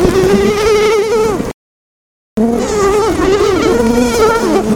Woo!